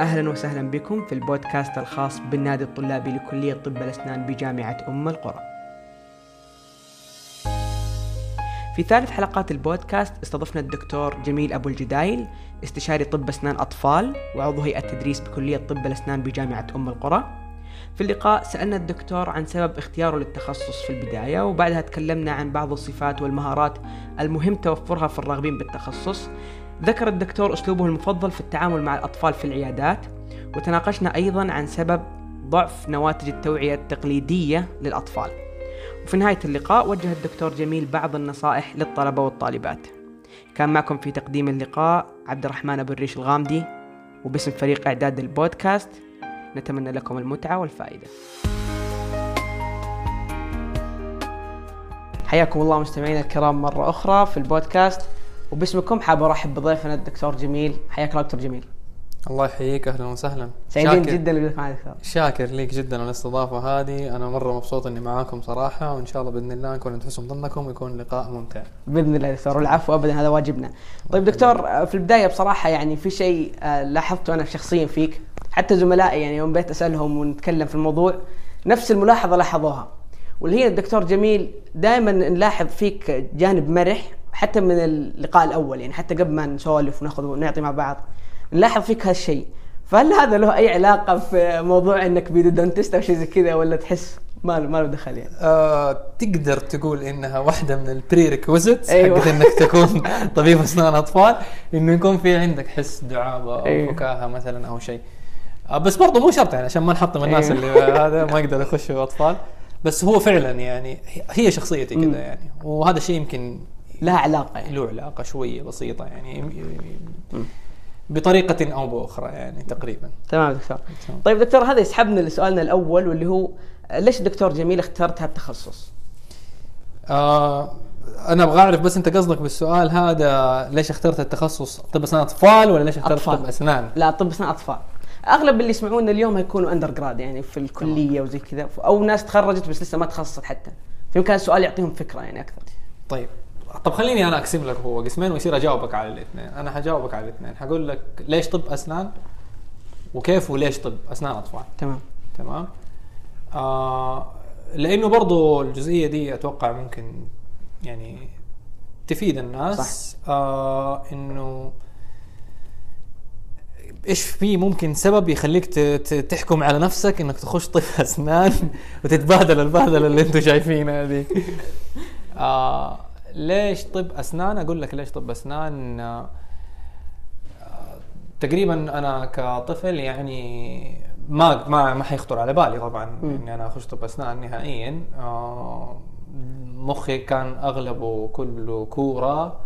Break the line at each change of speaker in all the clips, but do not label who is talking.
أهلا وسهلا بكم في البودكاست الخاص بالنادي الطلابي لكلية طب الأسنان بجامعة أم القرى. في ثالث حلقات البودكاست استضفنا الدكتور جميل أبو الجدايل استشاري طب أسنان أطفال وعضو هيئة تدريس بكلية طب الأسنان بجامعة أم القرى. في اللقاء سألنا الدكتور عن سبب اختياره للتخصص في البداية وبعدها تكلمنا عن بعض الصفات والمهارات المهم توفرها في الراغبين بالتخصص. ذكر الدكتور أسلوبه المفضل في التعامل مع الأطفال في العيادات وتناقشنا أيضا عن سبب ضعف نواتج التوعية التقليدية للأطفال. وفي نهاية اللقاء وجه الدكتور جميل بعض النصائح للطلبة والطالبات. كان معكم في تقديم اللقاء عبد الرحمن أبو الريش الغامدي وباسم فريق إعداد البودكاست نتمنى لكم المتعة والفائدة. حياكم الله مستمعينا الكرام مرة أخرى في البودكاست. وباسمكم حاب أرحب بضيفنا الدكتور جميل. حياك الله دكتور جميل.
الله يحييك أهلا وسهلا.
سعيدين جدا بوجودك معنا دكتور.
شاكر ليك جدا على الاستضافة هذه. أنا مرة مبسوط إني معاكم صراحة وإن شاء الله بإذن الله نكون عند حسن ظنكم ويكون لقاء ممتع.
بإذن الله دكتور والعفو ابدا هذا واجبنا. طيب دكتور في البداية بصراحة يعني في شيء آه، لاحظته أنا شخصيا فيك. حتى زملائي يعني يوم بيت أسألهم ونتكلم في الموضوع نفس الملاحظة لاحظوها. واللي هي الدكتور جميل دائما نلاحظ فيك جانب مرح حتى من اللقاء الأول يعني حتى قبل ما نسولف وناخذ ونعطي مع بعض نلاحظ فيك هالشيء فهل هذا له أي علاقة في موضوع إنك pedodontist أو شيء زي كذا ولا تحس ما له ما له دخل يعني؟
آه تقدر تقول إنها واحدة من ال prerequisites
أيوة.
حقت إنك تكون طبيب أسنان أطفال إنه يكون في عندك حس دعابة أو
أيوة.
فكاهة مثلا أو شيء آه بس برضه مو شرط يعني عشان ما نحطم الناس
أيوة.
اللي هذا ما يقدر يخشوا أطفال بس هو فعلا يعني هي شخصيتي. كذا يعني وهذا الشيء يمكن
لها علاقة يعني.
له علاقة شوية بسيطة يعني بطريقة أو بأخرى يعني تقريبا
تمام دكتور
تمام.
طيب دكتور هذا يسحبنا لسؤالنا الأول واللي هو ليش دكتور جميل اخترت هالتخصص؟
آه أنا أبغى أعرف بس أنت قصدك بالسؤال هذا ليش اخترت التخصص طب أسنان أطفال ولا ليش اخترت
أطفال.
طب أسنان؟
لا طب اسنان أطفال أغلب اللي يسمعونا اليوم هيكونوا اندر جراد يعني في الكلية وزي كذا أو ناس تخرجت بس لسه ما تخصصت حتى فيمكن السؤال يعطيهم فكرة يعني أكثر
طيب طب خليني أنا أقسم لك هو قسمين ويصير أجاوبك على الاثنين. أنا حجاوبك على الاثنين. حقول لك ليش طب أسنان وكيف وليش طب أسنان أطفال.
تمام.
تمام؟ آه لأنه برضو الجزئية دي أتوقع ممكن يعني تفيد الناس. صح. آه إنه إيش في ممكن سبب يخليك تحكم على نفسك إنك تخش طب أسنان وتتبهدل البهدلة اللي أنتم شايفينها دي؟ آه ليش طب أسنان أقول لك ليش طب أسنان آه تقريبا أنا كطفل يعني ما ما ما حيخطر على بالي طبعا. إني أنا أخش طب أسنان نهائيا آه، مخي كان أغلبه كله كورة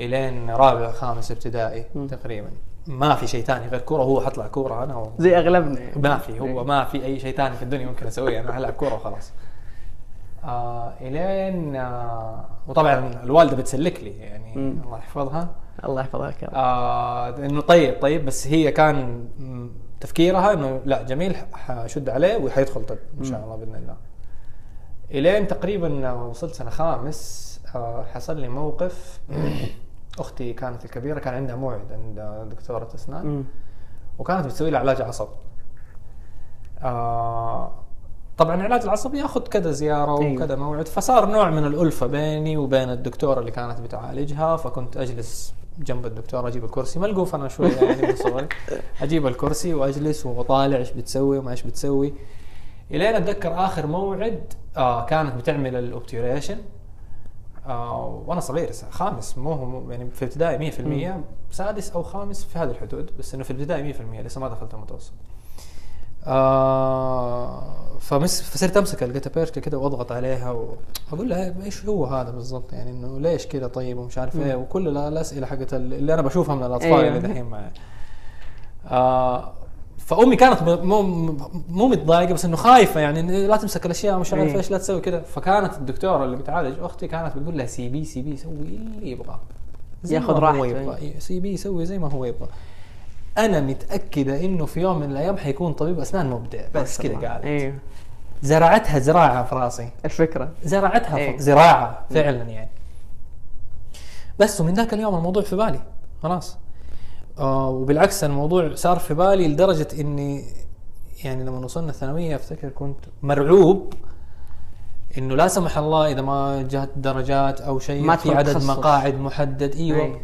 إلين رابع خامس ابتدائي
مم.
تقريبا ما في شيء ثاني غير كورة هو حطلع كورة أنا و...
زي أغلبنا.
ما في هو ما في أي شيء ثاني في الدنيا ممكن أسويه أنا ألعب كورة وخلاص آه إلين آه وطبعا الوالدة بتسلك لي يعني
مم.
الله يحفظها
الله يحفظك.
آه إنه طيب طيب بس هي كان تفكيرها إنه لا جميل حشد عليه وحيدخل طب إن شاء. الله بإذن الله. إلين تقريبا وصلت سنة خامس آه حصل لي موقف أختي كانت الكبيرة كان عندها موعد عند دكتورة
أسنان.
وكانت بتسوي لي علاج عصب. آه طبعا العلاج العصبي ياخذ كذا زيارة
أيوة.
وكذا موعد فصار نوع من الألفة بيني وبين الدكتورة اللي كانت بتعالجها فكنت أجلس جنب الدكتورة أجيب الكرسي. ملقوف أنا شوية يعني من صغري أجيب الكرسي وأجلس وأطالع إيش بتسوي وما إيش بتسوي. إلين أتذكر آخر موعد آه كانت بتعمل ال obturation. آه وأنا صغير خامس. مو يعني في ابتدائي 100% سادس أو خامس في هذه الحدود بس إنه في الابتدائي 100% لسه ما دخلت المتوسط. آه فمس فصرت أمسك ال gutta كده وأضغط عليها واقول لها إيش هو هذا بالضبط؟ يعني إنه ليش كذا طيب ومش عارف إيه؟ وكل ال- الأسئلة حقت ال- اللي أنا بشوفها من الأطفال
أيوة.
اللي دحين معي. آه فأمي كانت مو مو متضايقة بس إنه خايفة يعني لا تمسك الأشياء مش عارف. إيش لا تسوي كذا فكانت الدكتورة اللي بتعالج أختي كانت بتقول لها سيبيه سيبيه يسوي اللي يبغاه زي
ياخذ
ما
راحته،
هو يبغى سيبيه يسوي زي ما هو يبغى. أنا متأكدة إنه في يوم من الأيام حيكون طبيب أسنان مبدع. بس كذا قالت
أيوه
زرعتها زراعة في راسي.
الفكرة.
زرعتها. ف- زراعة فعلا يعني. بس ومن ذاك اليوم الموضوع في بالي. خلاص. آه وبالعكس الموضوع صار في بالي لدرجة إني يعني لما وصلنا الثانوية أفتكر كنت مرعوب إنه لا سمح الله إذا ما جات درجات أو شيء
ما
في عدد
تخصص.
مقاعد محدد. إيوه.
أي.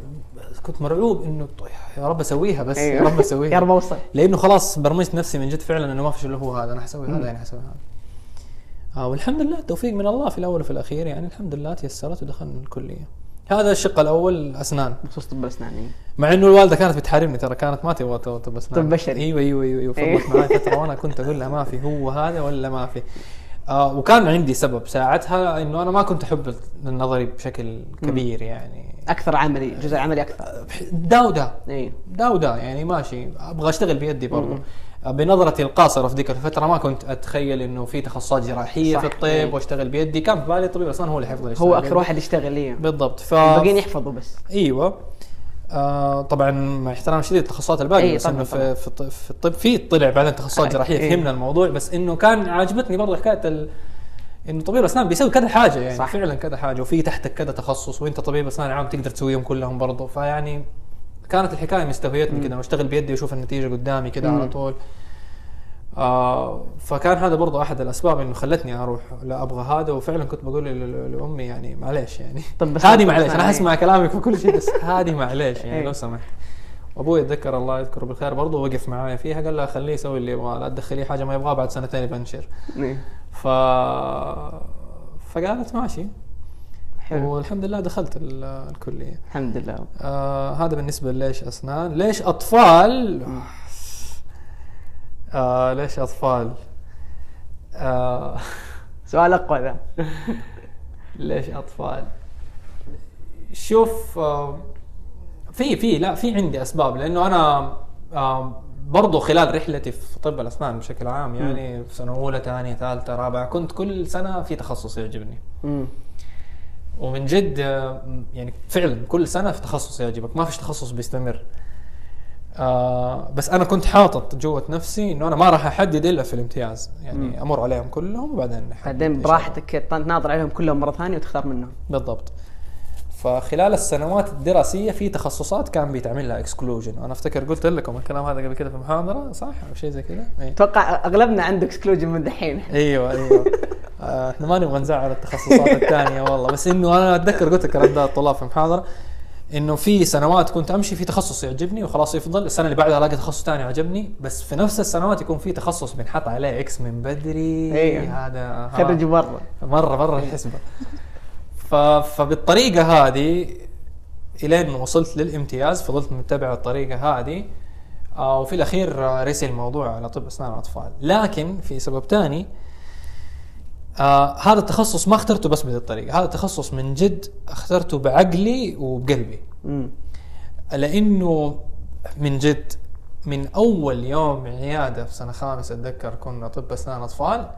كنت مرعوب إنه طيب يا رب أسويها بس يا
أيوه.
رب أسويها
يا رب أوصل
لأنه خلاص برمجت نفسي من جد فعلا إنه ما في شيء الا هو هذا أنا حسوي هذا يعني حسوي هذا آه والحمد لله التوفيق من الله في الأول وفي الأخير يعني الحمد لله تيسرت ودخلنا الكلية هذا الشق الأول أسنان
بخصوص طب الاسنان إيه.
مع إنه الوالدة كانت بتحاربني ترى كانت ما تبغى طب أسنان
طب بشري.
أيوه أيوه
أيوه.
فضلت معي فترة وأنا كنت أقول لها ما في هو هذا ولا ما في آه وكان عندي سبب ساعتها إنه أنا ما كنت أحب النظري بشكل كبير يعني.
أكثر عملي جزء عملي أكثر.
دا ودا
اي
دا ودا يعني ماشي. أبغى أشتغل بيدي برضه بنظرتي القاصره في ذيك الفترة ما كنت أتخيل إنه في تخصصات جراحية
صح.
في الطب
إيه.
وأشتغل بيدي. كان في بالي طبيب اسنان هو اللي حيفضل يشتغل
هو أكثر
بيدي.
واحد يشتغل لي
بالضبط. ف
الباقيين يحفظوا بس.
إيوه. آه طبعا مع احترام شديد التخصصات الباقيه
أي
بس
إنه.
في, في, في الطب في طلع بعدين تخصصات
أي.
جراحية
أي.
فهمنا الموضوع بس إنه كان عاجبتني برضه حكاية ال... إنه طبيب اسنان بيسوي كذا حاجة يعني
صح.
فعلا كذا حاجة وفي تحتك كذا تخصص وأنت طبيب أسنان عام تقدر تسويهم كلهم برضه فيعني كانت الحكاية مستهويتني كذا وأشتغل بيدي وأشوف النتيجة قدامي كذا. على طول آه فكان هذا برضه أحد الأسباب إنه خلتني أروح. لا أبغى هذا. وفعلا كنت بقول لأمي يعني معلش يعني.
طب بس
هذه
بس
أنا
أنا
حسمع كلامك في كل شيء بس هذه معلش
إيه.
يعني لو سمحت. وابوي اتذكر الله يذكره بالخير برضه وقف معايا فيها. قال لها خليه يسوي اللي يبغاه لا تدخليه حاجة ما يبغاها بعد سنتين يبنشر
إيه.
ف فقالت ماشي.
حلو.
والحمد لله دخلت ال- الكلية.
الحمد لله.
آه هذا بالنسبة ليش أسنان؟ ليش أطفال؟ آه ليش أطفال؟ آه
سؤال أقوى ذا
ليش أطفال؟ شوف آه، في في لا في عندي أسباب لأنه أنا آه، برضو خلال رحلتي في طب الأسنان بشكل عام يعني في سنة أولى ثانية ثالثة رابعة كنت كل سنة في تخصص يعجبني.
مم.
ومن جد آه، يعني فعلا كل سنة في تخصص يعجبك ما فيش تخصص بيستمر. آه بس أنا كنت حاطط جوة نفسي إنه أنا ما راح أحدد إلا في الامتياز. يعني أمر عليهم كلهم وبعدين
بعدين. براحتك تناظر عليهم كلهم مرة ثانية وتختار منهم.
بالضبط. فخلال السنوات الدراسية في تخصصات كان بيتعمل لها exclusion أنا أفتكر قلت لكم الكلام هذا قبل كده في محاضرة صح؟ أو شيء زي كده أي.
أتوقع أغلبنا عنده exclusion من دحين
أيوه أيوه. آه، إحنا ما نبغى نزعل التخصصات الثانية والله. بس إنه أنا أتذكر قلت الكلام ده الطلاب في محاضرة. إنه في سنوات كنت أمشي في تخصص يعجبني وخلاص يفضل السنة اللي بعدها الاقي تخصص ثاني عجبني بس في نفس السنوات يكون في تخصص بنحط عليه X من بدري.
أيوه.
هذا ها.
خرجوا برا
مرة. برا الحسبه ف... فبالطريقة هذه إلين وصلت للامتياز فضلت متبع الطريقة هذه آه وفي الأخير آه، رسي الموضوع على طب أسنان الأطفال. لكن في سبب ثاني آه هذا التخصص ما اخترته بس بهذه الطريقة. هذا التخصص من جد اخترته بعقلي وبقلبي.
مم.
لأنه من جد من أول يوم عيادة في سنة خامسة أتذكر كنا طب أسنان أطفال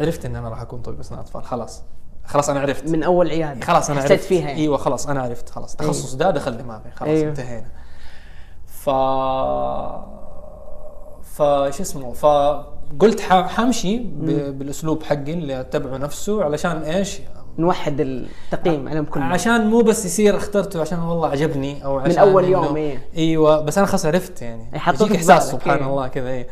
عرفت إن أنا راح أكون طبيب أسنان أطفال. خلاص. خلاص أنا عرفت.
من أول عيادة.
خلاص
أنا
عرفت.
فيها يعني.
أيوه خلاص أنا عرفت. خلاص. التخصص ده دخل دماغي. خلاص.
أيوه.
انتهينا. ف فش اسمه؟ فقلت ح- حمشي. بالأسلوب حقي اللي أتبعه نفسه علشان إيش؟
نوحد التقييم عليهم كلهم
عشان مو بس يصير اخترته عشان والله عجبني أو عشان
أول
إنه-
يوم، إيه.
إيوه بس أنا خلاص عرفت يعني
يحطوك
يجيك
إحساس
سبحان
إيه.
الله كذا إيه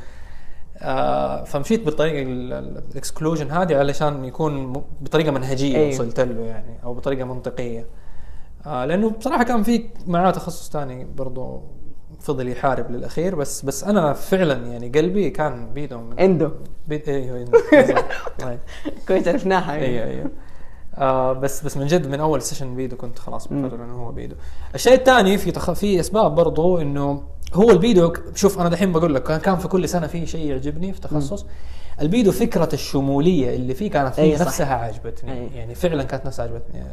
آه فمشيت بالطريقة ال exclusion هذه علشان يكون بطريقة منهجية
أيوه.
وصلت له يعني أو بطريقة منطقية آه لأنه بصراحة كان في معاه تخصص ثاني برضو فضل يحارب للأخير بس بس أنا فعلا يعني قلبي كان بيده من
endo.
بيد أيوه right.
كويس عرفناها.
أيوه أيوه آه بس بس من جد من أول session pedo كنت خلاص مقرر إنه هو pedo. الشيء الثاني في تخ... في أسباب برضو إنه هو ال pedo شوف أنا دحين بقول لك كان- كان في كل سنة في شيء يعجبني في تخصص. ال pedo فكرة الشمولية اللي فيه كانت
أي
فيه
صح.
نفسها عجبتني
أي.
يعني فعلا كانت نفسها عجبتني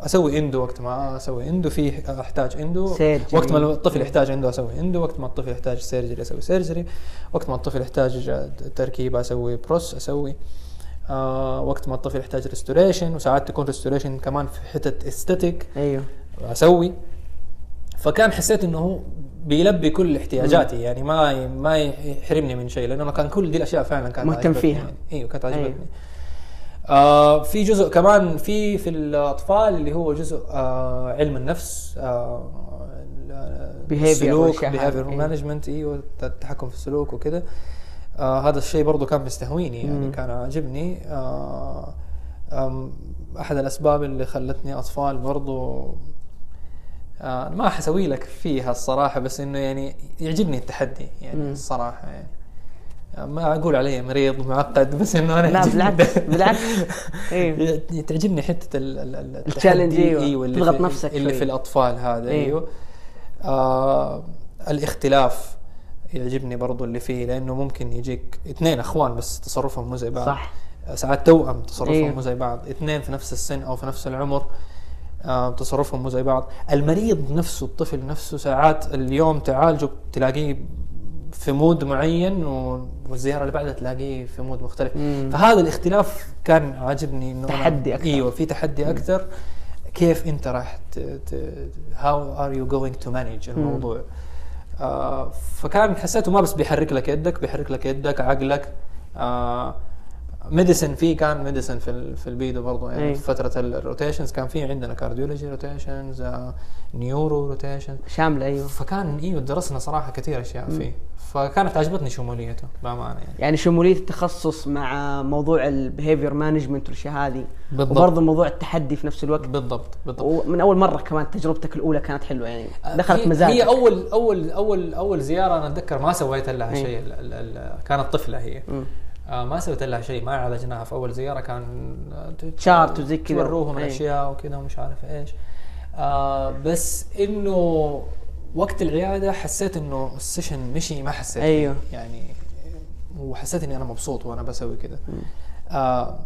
أسوي endo وقت ما أسوي endo فيه أحتاج endo.
surgery.
وقت ما الطفل يحتاج endo أسوي endo وقت ما الطفل يحتاج surgery أسوي surgery. وقت ما الطفل يحتاج تركيب أسوي prosth أسوي. آه وقت ما الطفل يحتاج restoration وساعات تكون restoration كمان في حتت aesthetic
أيوه.
أسوي. فكان حسيت إنه هو بيلبي كل احتياجاتي يعني ما ما يحرمني من شيء لأنه كان كل دي الأشياء فعلا كانت
مهتم فيها.
يعني. إيوه كانت عجبتني
أيوة.
آه في جزء كمان في في الأطفال اللي هو جزء آه علم النفس آه السلوك
إيه.
management إيوه التحكم في السلوك وكذا آه هذا الشيء برضو كان مستهويني يعني
مم.
كان عاجبني آه أحد الأسباب اللي خلتني أطفال برضو آه ما حسوي لك فيها الصراحة بس إنه يعني يعجبني التحدي يعني
مم.
الصراحة يعني آه، ما أقول علي مريض معقد بس إنه أنا
لا بالعكس بالعكس إيه
تعجبني حتة ال- ال- ال-
التشالنج،
التحدي،
أيوة.
أيوه اللي
تضغط
في
نفسك
اللي
شوي.
في الأطفال هذا
أيوة.
إيوه آه الاختلاف يعجبني برضو اللي فيه لأنه ممكن يجيك اثنين أخوان بس تصرفهم مو زي بعض
صح
ساعات توأم تصرفهم
أيوة.
مو زي بعض اثنين في نفس السن أو في نفس العمر تصرفهم مو زي بعض. المريض نفسه الطفل نفسه ساعات اليوم تعالجه تلاقيه في mood معين والزيارة اللي بعدها تلاقيه في mood مختلف.
مم.
فهذا الاختلاف كان عاجبني إنه
تحدي أكثر.
إيوه في تحدي أكثر. كيف أنت راح how are you going to manage الموضوع؟ آه فكان حسيته ما بس بيحرك لك يدك بيحرك لك يدك عقلك. آه medicine في كان medicine في في ال pedo برضو يعني
أي.
في فترة ال rotations كان في عندنا cardiology rotations آه neuro rotations
شاملة أيوه.
فكان إيوه درسنا صراحة كثير أشياء فيه. فكانت عجبتني شموليته بأمانة يعني.
يعني شمولية التخصص مع موضوع ال behavior management والأشياء هذه
بالضبط.
وبرضه موضوع التحدي في نفس الوقت.
بالضبط بالضبط.
ومن أول مرة كمان تجربتك الأولى كانت حلوة يعني دخلت
هي-
مزاجك.
هي أول أول أول أول زيارة أنا أتذكر ما سويت لها
إيه.
شيء كانت طفلة هي.
مم.
آه ما سويت لها شيء ما عالجناها في أول زيارة كان آه، ت-
chart وزي كذا.
توروهم. الاشياء وكذا ومش عارف إيش آه بس إنه وقت العيادة حسيت إنه ال session مشي ما حسيت.
أيوه.
يعني وحسيت إني أنا مبسوط وأنا بسوي كذا آه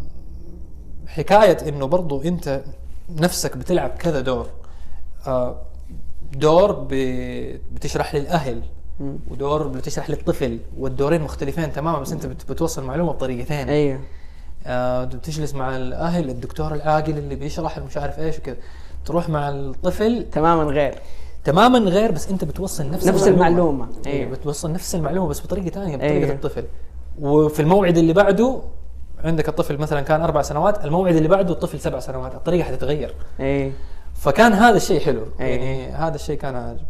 حكاية إنه برضو أنت نفسك بتلعب كذا دور آه دور بتشرح
للأهل.
ودور بتشرح للطفل والدورين مختلفين تماما بس انت بت- بتوصل معلومة بطريقتين
أيوه.
آه بتجلس مع الأهل الدكتور العاقل اللي بيشرح مش عارف إيش وكذا. تروح مع الطفل.
تماما غير.
تماما غير بس أنت بتوصل نفس
نفس المعلومة.
أيوه
أيوه.
بتوصل نفس المعلومة بس بطريقة ثانية بطريقة
أيوه.
الطفل. وفي الموعد اللي بعده عندك الطفل مثلا كان أربع سنوات الموعد اللي بعده الطفل سبع سنوات الطريقة حتتغير.
إيه
فكان هذا الشيء حلو.
أيوه.
يعني هذا الشيء كان عاجب.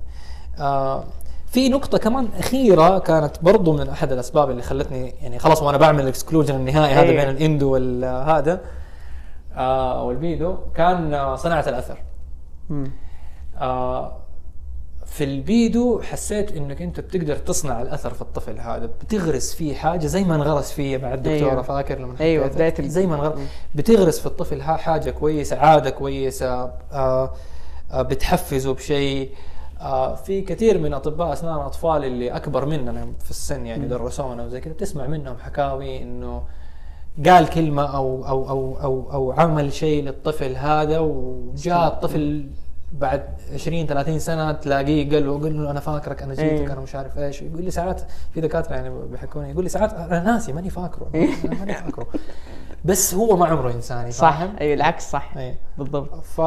آه في نقطة كمان أخيرة كانت برضو من أحد الأسباب اللي خلتني يعني خلاص وأنا بعمل ال exclusion النهائي هذا
أيوه.
بين ال endo والهذا آه وال pedo كان آه صناعة الأثر
مم.
آه في ال pedo حسيت إنك أنت بتقدر تصنع الأثر في الطفل هذا بتغرس فيه حاجة زي ما انغرس فيه مع الدكتوره
أيوه.
فاكر لما لك؟
ال-
زي ما انغرس. بتغرس في الطفل حاجة كويسة عادة كويسة آه آه بتحفزه بشيء في كثير من أطباء اسنان اطفال اللي أكبر مننا في السن يعني درسونا وزي كذا بتسمع منهم حكاوي إنه قال كلمة أو أو أو أو, أو عمل شيء للطفل هذا وجاء الطفل بعد 20 30 سنة تلاقيه قال له قال له أنا فاكرك أنا جيتك
أيوه.
أنا مش عارف إيش. يقول لي ساعات في دكاترة يعني بيحكوني يقول لي ساعات أنا ناسي ماني فاكره. أنا ماني فاكره. بس هو ما عمره انساني
صح؟ أيوه العكس صح.
اي
بالضبط.
ف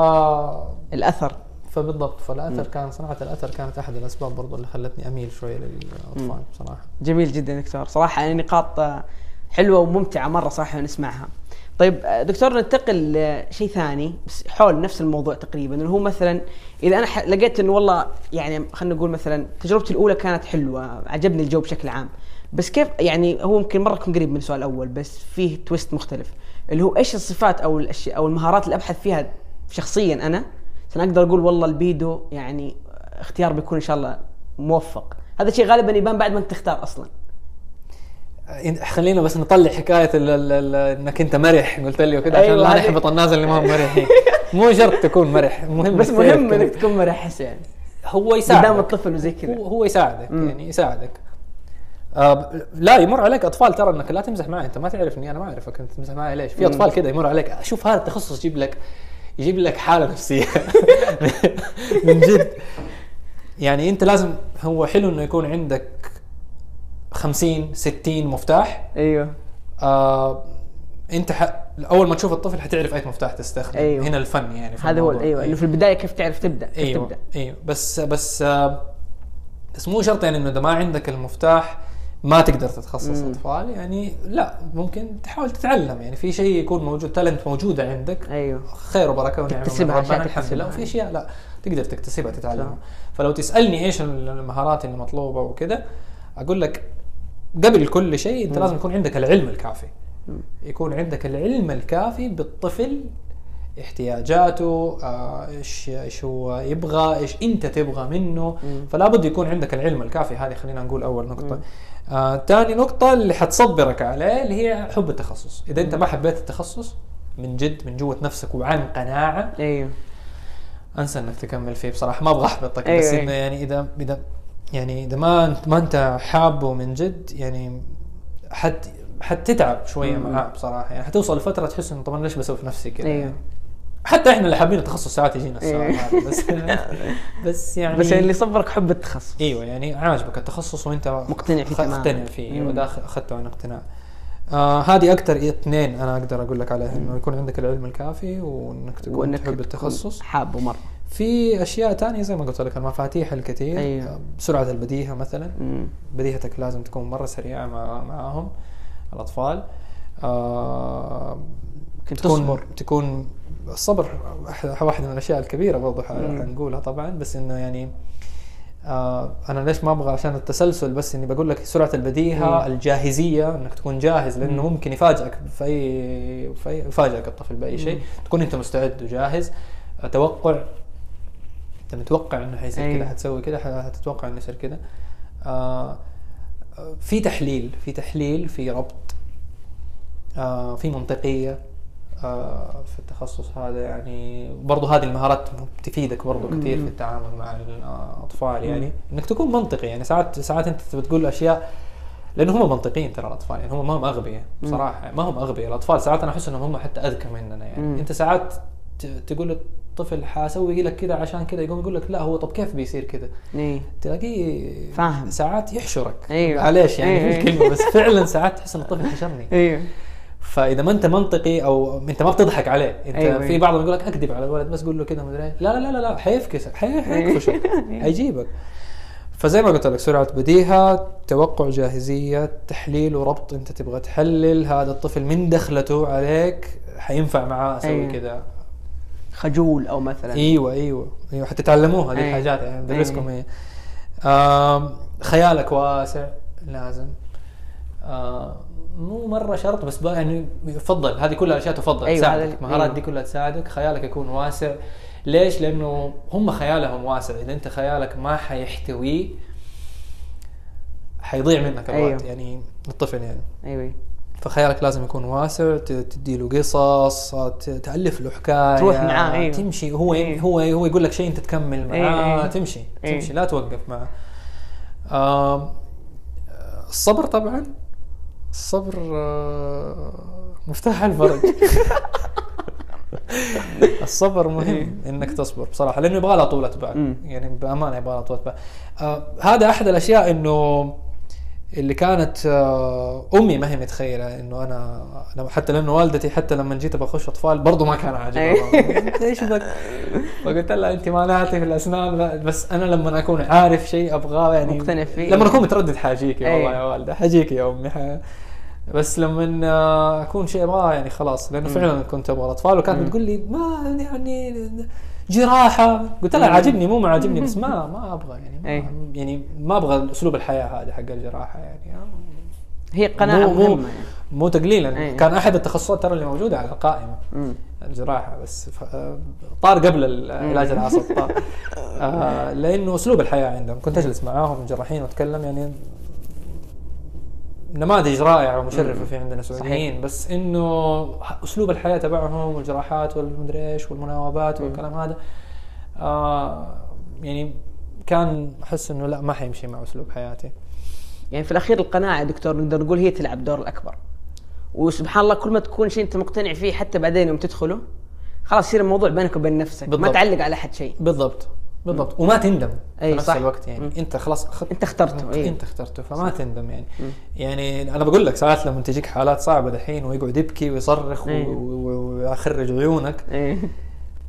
الأثر.
فبالضبط فالأثر كان صناعة الأثر كانت أحد الأسباب برضو اللي خلتني أميل شوية للأطفال بصراحة.
جميل جدا دكتور. صراحة يعني نقاط آه، حلوة وممتعة مرة صراحة نسمعها. طيب آه، دكتور ننتقل لشيء ثاني بس حول نفس الموضوع تقريبا اللي هو مثلا إذا أنا لقيت إنه والله يعني خلينا نقول مثلا تجربتي الأولى كانت حلوة عجبني الجو بشكل عام. بس كيف يعني هو يمكن مرة يكون قريب من السؤال الأول بس فيه تويست مختلف. اللي هو إيش الصفات أو الأشياء أو المهارات اللي أبحث فيها شخصيا أنا عشان أقدر أقول والله البيدو يعني اختيار بيكون إن شاء الله موفق. هذا الشيء غالبا يبان بعد ما أنت تختار
أصلا. خلينا بس نطلع حكاية ال ال ال إنك أنت مرح قلت لي وكذا عشان
أيوة،
لا
هذه-
نحبط الناس اللي ما هم مرحين. مو شرط تكون مرح مهم
بس مهم إنك تكون مرحس يعني
هو يساعدك.
قدام الطفل وزي كذا.
هو, هو يساعدك
مم.
يعني يساعدك. آه لا يمر عليك أطفال ترى إنك لا تمزح معي أنت ما تعرفني أنا ما أعرفك أنت تمزح معي ليش؟ في. أطفال كذا يمر عليك. شوف هذا التخصص يجيب لك يجيب لك حالة نفسية. من جد. يعني أنت لازم هو حلو إنه يكون عندك 50 60 مفتاح.
أيوه.
آه أنت ح... أول ما تشوف الطفل حتعرف أي مفتاح تستخدم.
أيوه.
هنا الفن يعني
هذا هو. أيوه انه في البداية كيف تعرف تبدأ كيف
أيوه
تبدأ.
أيوه. بس بس آه، بس مو شرط يعني إنه إذا ما عندك المفتاح ما تقدر تتخصص
مم.
أطفال يعني لا ممكن تحاول تتعلم يعني في شيء يكون موجود تالنت موجوده عندك
أيوه
خير وبركة ونعمة
تكتسبها،
ربنا الحمد لله. وفي أشياء لا تقدر تكتسبها تتعلمها. فلو تسألني إيش المهارات المطلوبه وكذا أقول لك قبل كل شيء أنت
مم.
لازم يكون عندك العلم الكافي
مم.
يكون عندك العلم الكافي بالطفل احتياجاته آه، إيش إيش هو يبغى إيش أنت تبغى منه
مم.
فلا بد يكون عندك العلم الكافي هذه خلينا نقول أول نقطة
مم.
آه، ثاني نقطة اللي حتصبرك عليه اللي هي حب التخصص إذا أنت ما حبيت التخصص من جد من جوة نفسك وعن قناعة
أيوه
أنسى إنك تكمل فيه بصراحة ما أبغى أحبطك
أيوة،
بس
أيوة.
إنه يعني إذا إذا يعني إذا ما انت ما أنت حابه من جد يعني حت حتتعب شوية
مم.
معاه بصراحة يعني حتوصل لفترة تحس إنه طبعا ليش بسوي في نفسي كذا. يعني. حتى إحنا اللي حابين التخصص ساعات يجينا السؤال
أيوة.
هذا بس بس يعني
بس يعني اللي صبرك حب التخصص.
إيوه يعني عاجبك التخصص وأنت
مقتنع فيه تماماً.
مقتنع فيه أخ- أخذته عن اقتناع. آه هذه أكثر اثنين أنا أقدر أقول لك عليها انه يكون عندك العلم الكافي وإنك تكون
وإنك
تحب التخصص.
حابه مره
في أشياء تانية زي ما قلت لك المفاتيح الكثير
أيوة.
آه، سرعة البديهة مثلا.
مم.
بديهتك لازم تكون مرة سريعة مع معاهم الأطفال. آه تكون
تصبر.
تكون الصبر واحدة من الأشياء الكبيرة
مم.
حنقولها طبعا بس إنه يعني آه أنا ليش ما أبغى عشان التسلسل بس إني بقول لك سرعة البديهة
مم.
الجاهزية إنك تكون جاهز لأنه
مم.
ممكن يفاجئك في أي في يفاجئك الطفل بأي شيء. تكون أنت مستعد وجاهز توقع أنت متوقع إنه حيصير. كذا حتسوي كذا حتتوقع إنه يصير كذا آه في تحليل في تحليل في ربط آه في منطقية في التخصص هذا يعني برضو هذه المهارات تفيدك برضو كثير. في التعامل مع الأطفال يعني. إنك تكون منطقي يعني ساعات ساعات أنت بتقول أشياء لأنه هم منطقيين ترى الأطفال يعني هم ما هم
أغبياء.
بصراحة ما هم أغبياء الأطفال ساعات أنا أحس إنهم هم حتى أذكى مننا يعني
مم.
أنت ساعات تقول الطفل حاسوي لك كذا عشان كذا يقوم يقول لك لا هو طب كيف بيصير كذا
إيه
تلاقيه
فاهم.
ساعات يحشرك
أيوة.
معليش يعني. في الكلمة بس فعلا ساعات تحس إن الطفل حشرني
أيوه
فإذا ما أنت منطقي أو أنت ما بتضحك عليه أنت
أيوة.
أيوة. في بعضهم يقول لك أكذب على الولد بس قول له كذا مدري. لا لا لا لا حيفكسك حي- حيكفشك حيجيبك فزي ما قلت لك سرعة بديهة توقع جاهزية تحليل وربط أنت تبغى تحلل هذا الطفل من دخلته عليك حينفع معاه أسوي
أيوة.
كذا
خجول أو مثلا
أيوه أيوه أيوه حتتعلموها هذه
أي.
الحاجات يعني بدرسكم
أي.
هي خيالك واسع لازم مو مرة شرط بس بقى يعني يفضل هذه كلها أشياء تفضل.
أيوة،
تساعدك. المهارات
أيوة.
دي كلها تساعدك. خيالك يكون واسع. ليش؟ لأنه هم خيالهم واسع. إذا أنت خيالك ما حيحتويه حيضيع منك الوقت.
أيوة.
يعني الطفل يعني.
أيوه.
فخيالك لازم يكون واسع. تدي له قصص تألف له حكاية.
تروح معاه، أيوة.
تمشي. هو
أيوة.
هو هو يقول لك شيء أنت تكمل معاه.
أيوة، أيوة.
تمشي.
أيوة.
تمشي. لا توقف معاه الصبر طبعا. الصبر آه، مفتاح الفرج. الصبر مهم إنك تصبر بصراحة لأنه يبغى لها طولة بال. يعني بأمانة يبغى لها طولة بال آه هذا أحد الأشياء إنه اللي كانت آه أمي ما هي متخيلة إنه أنا حتى لأنه والدتي حتى لما جيت بخش أطفال برضو ما كان عاجبها إيش بك فقلت لها أنت مانعتي في الأسنان لا، بس أنا لما أكون عارف شيء أبغاه يعني
مقتنع فيه.
لما أكون متردد حاجيكي والله. يا والدة حجيكي يا أمي ح... بس لما آه، أكون شيء أبغاه يعني خلاص
لأنه.
فعلا كنت أبغى الأطفال وكانت. بتقول لي ما يعني جراحة قلت لها
مم.
عاجبني مو ما عاجبني بس ما ما أبغى يعني. ما يعني ما أبغى أسلوب الحياة هذا حق الجراحة يعني
هي قناعة
مو- مو-
مهمة يعني.
مو تقليلا
أي.
كان أحد التخصصات ترى اللي موجودة على القائمة
مم.
الجراحة بس. آه، طار قبل العلاج العصب طار آه لأنه أسلوب الحياة عندهم كنت أجلس معاهم جراحين وأتكلم يعني نماذج رائعة ومشرفة في عندنا سعوديين بس إنه أسلوب الحياة تبعهم والجراحات والمدري إيش والمناوبات والكلام هذا آه يعني كان أحس إنه لا ما حيمشي مع أسلوب حياتي.
يعني في الأخير القناعة يا دكتور نقدر نقول هي تلعب دور الأكبر. وسبحان الله كل ما تكون شيء أنت مقتنع فيه حتى بعدين يوم تدخله خلاص يصير الموضوع بينك وبين نفسك ما
بالضبط.
تعلق على أحد شيء.
بالضبط. بالضبط وما تندم
أي
في نفس
صح.
الوقت يعني
مم.
انت خلاص اخذت
انت اخترته أي
انت اخترته فما تندم يعني
مم.
يعني أنا بقول لك ساعات لما تجيك حالات صعبة دحين ويقعد يبكي ويصرخ و-. و- ويخرج عيونك
إيه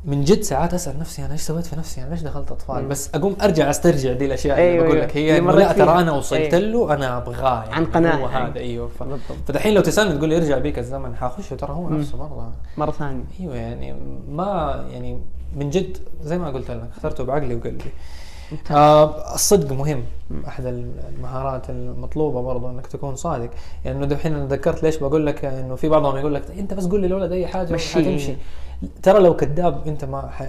من جد ساعات أسأل نفسي أنا إيش سويت في نفسي أنا ليش دخلت أطفال
مم.
بس أقوم أرجع أسترجع دي الأشياء
أيوة،
اللي بقول
أيوة.
لك هي
اللي
إنه
مريت
لا ترى. أنا وصلت
أيوة.
له أنا أبغاه يعني
عن قناعة.
هو
أيوة.
هذا أيوه ف...
بالضبط.
فدحين لو تسألني تقول لي ارجع بيك الزمن حاخشه ترى هو. نفسه مره
مرة ثانية
أيوه يعني ما يعني من جد زي ما قلت لك اخترته بعقلي وقلبي. آه الصدق مهم أحد المهارات المطلوبة برضو إنك تكون صادق. يعني إنه دحين أنا ذكرت ليش بقول لك إنه في بعضهم يقول لك أنت بس قول لي الولد أي حاجة
مشي.
حتمشي ترى لو كذاب أنت ما حي...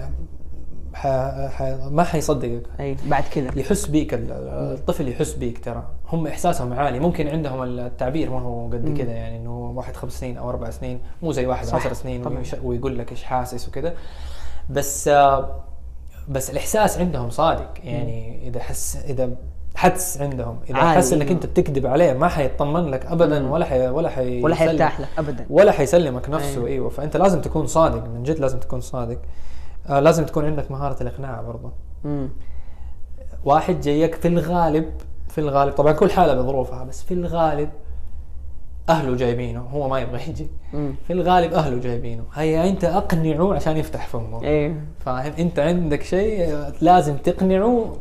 ح... ح... ما حيصدقك.
أي بعد كذا.
يحس بيك ال- الطفل يحس بيك ترى. هم إحساسهم عالي. ممكن عندهم التعبير ما هو قد. كذا يعني إنه واحد خمس سنين أو أربع سنين مو زي واحد عشر سنين ويقول لك إيش حاسس وكذا. بس آه، بس الإحساس عندهم صادق يعني إذا حس إذا حدس عندهم إذا
عالي،
حس
إنك.
أنت بتكذب عليه ما حيطمن لك ابدا
مم.
ولا حي ولا حي
ولا حيرتاح لك ابدا
ولا حيسلمك نفسه
أيوه.
إيوه. فأنت لازم تكون صادق من جد لازم تكون صادق آه لازم تكون عندك مهارة الإقناع برضه
مم.
واحد جايك في الغالب في الغالب طبعا كل حالة بظروفها بس في الغالب أهله جايبينه هو ما يبغى يجي. في الغالب أهله جايبينه. هيا أنت أقنعه عشان يفتح فمه.
إيه.
فاهم؟ أنت عندك شيء لازم تقنعه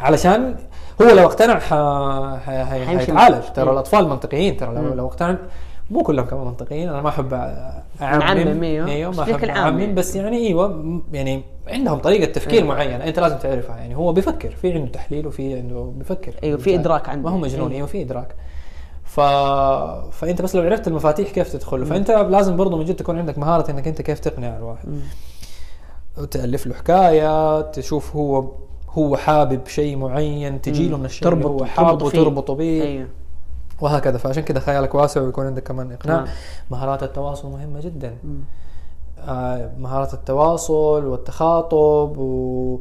علشان هو لو اقتنع ح... ح... ح...
حيمشي.
حيتعالج ترى. الأطفال منطقيين ترى لو. لو اقتنع مو كلهم كمان منطقيين. أنا ما أحب
أعمم. أيوه.
إيوه ما أحب
عام
أعمم.
يعني.
بس يعني إيوه يعني عندهم طريقة تفكير
أيوه.
معينة أنت لازم تعرفها. يعني هو بيفكر في عنده تحليل وفي عنده بيفكر.
إيوه في إدراك عنده.
ما هو مجنون
أيوه.
إيوه في إدراك. ف... فأنت بس لو عرفت المفاتيح كيف تدخل فأنت لازم برضه من جد تكون عندك مهارة إنك أنت كيف تقنع الواحد
مم.
تألف له حكاية تشوف هو هو حابب شيء معين تجي له. من الشيء اللي
تربط-
هو
تربطه
حابه
فيه.
تربطه به
أيوه
وهكذا فعشان كذا خيالك واسع ويكون عندك كمان إقناع
تمام.
مهارات التواصل مهمة جدا. آه مهارات التواصل والتخاطب و...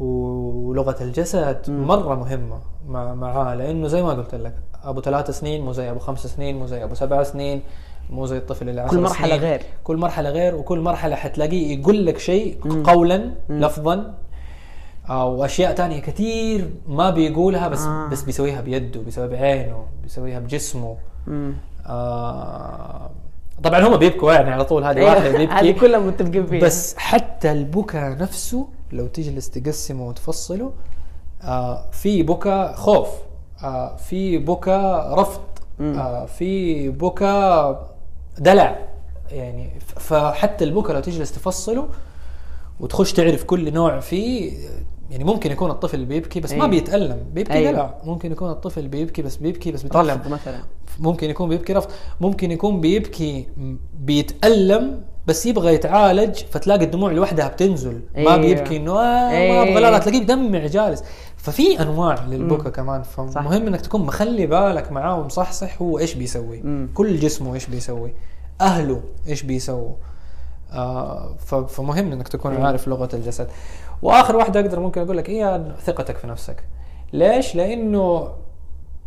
ولغة الجسد
مم.
مرة مهمة مع معاه لأنه زي ما قلت لك أبو ثلاث سنين مو زي أبو خمس سنين مو زي أبو سبع سنين مو زي الطفل اللي
كل مرحلة
سنين.
غير
كل مرحلة غير وكل مرحلة حتلاقيه يقول لك شيء. قولا
مم.
لفظا واشياء تانية كثير ما بيقولها بس
آه.
بس بيسويها بيده بيسويها بعينه بيسويها بجسمه
مم.
آه طبعا هم بيبكوا يعني على طول هذه. واحدة
هذه
بيبكي
كلها متفقين فيها
بس حتى البكاء نفسه لو تجلس تقسمه وتفصله آه في بكاء خوف في بكاء رفض. آه في بكاء دلع يعني فحتى البكاء لو تجلس تفصله وتخش تعرف كل نوع فيه يعني ممكن يكون الطفل بيبكي بس ما
أيوه.
بيتألم بيبكي
أيوه.
دلع ممكن يكون الطفل بيبكي بس بيبكي بس
رفض مثلا
ممكن يكون بيبكي رفض ممكن يكون بيبكي بيتألم بس يبغى يتعالج فتلاقي الدموع لوحدها بتنزل ما
أيوه.
بيبكي إنه آه ما
أيوه.
أبغى لا لا تلاقيه بدمع جالس ففي أنواع للبكا
مم.
كمان
صح.
فمهم إنك تكون مخلي بالك معاه ومصحصح هو إيش بيسوي
مم.
كل جسمه إيش بيسوي أهله إيش بيسووا آه فمهم إنك تكون
أيوه.
عارف لغة الجسد وآخر واحدة أقدر ممكن أقول لك هي ثقتك في نفسك ليش لأنه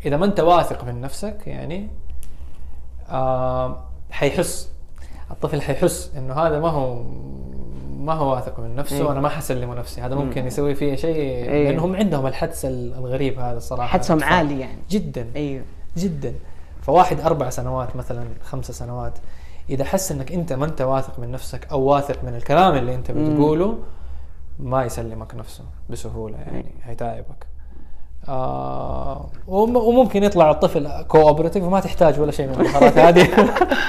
إذا ما أنت واثق من نفسك يعني آه حيحس الطفل حيحس إنه هذا ما هو ما هو واثق من نفسه
أيوه.
وأنا ما حسلمه نفسي هذا
مم.
ممكن يسوي فيه شيء
أيوه.
لأنهم عندهم الحدس الغريب هذا الصراحة
حدسهم. عالي يعني
جدا
أيوه
جدا فواحد أربع سنوات مثلا خمسة سنوات إذا حس إنك أنت ما أنت واثق من نفسك أو واثق من الكلام اللي أنت
مم.
بتقوله ما يسلمك نفسه بسهولة يعني هيتعبك آه وم- وممكن يطلع الطفل كوبرتيف وما تحتاج ولا شيء من المهارات هذه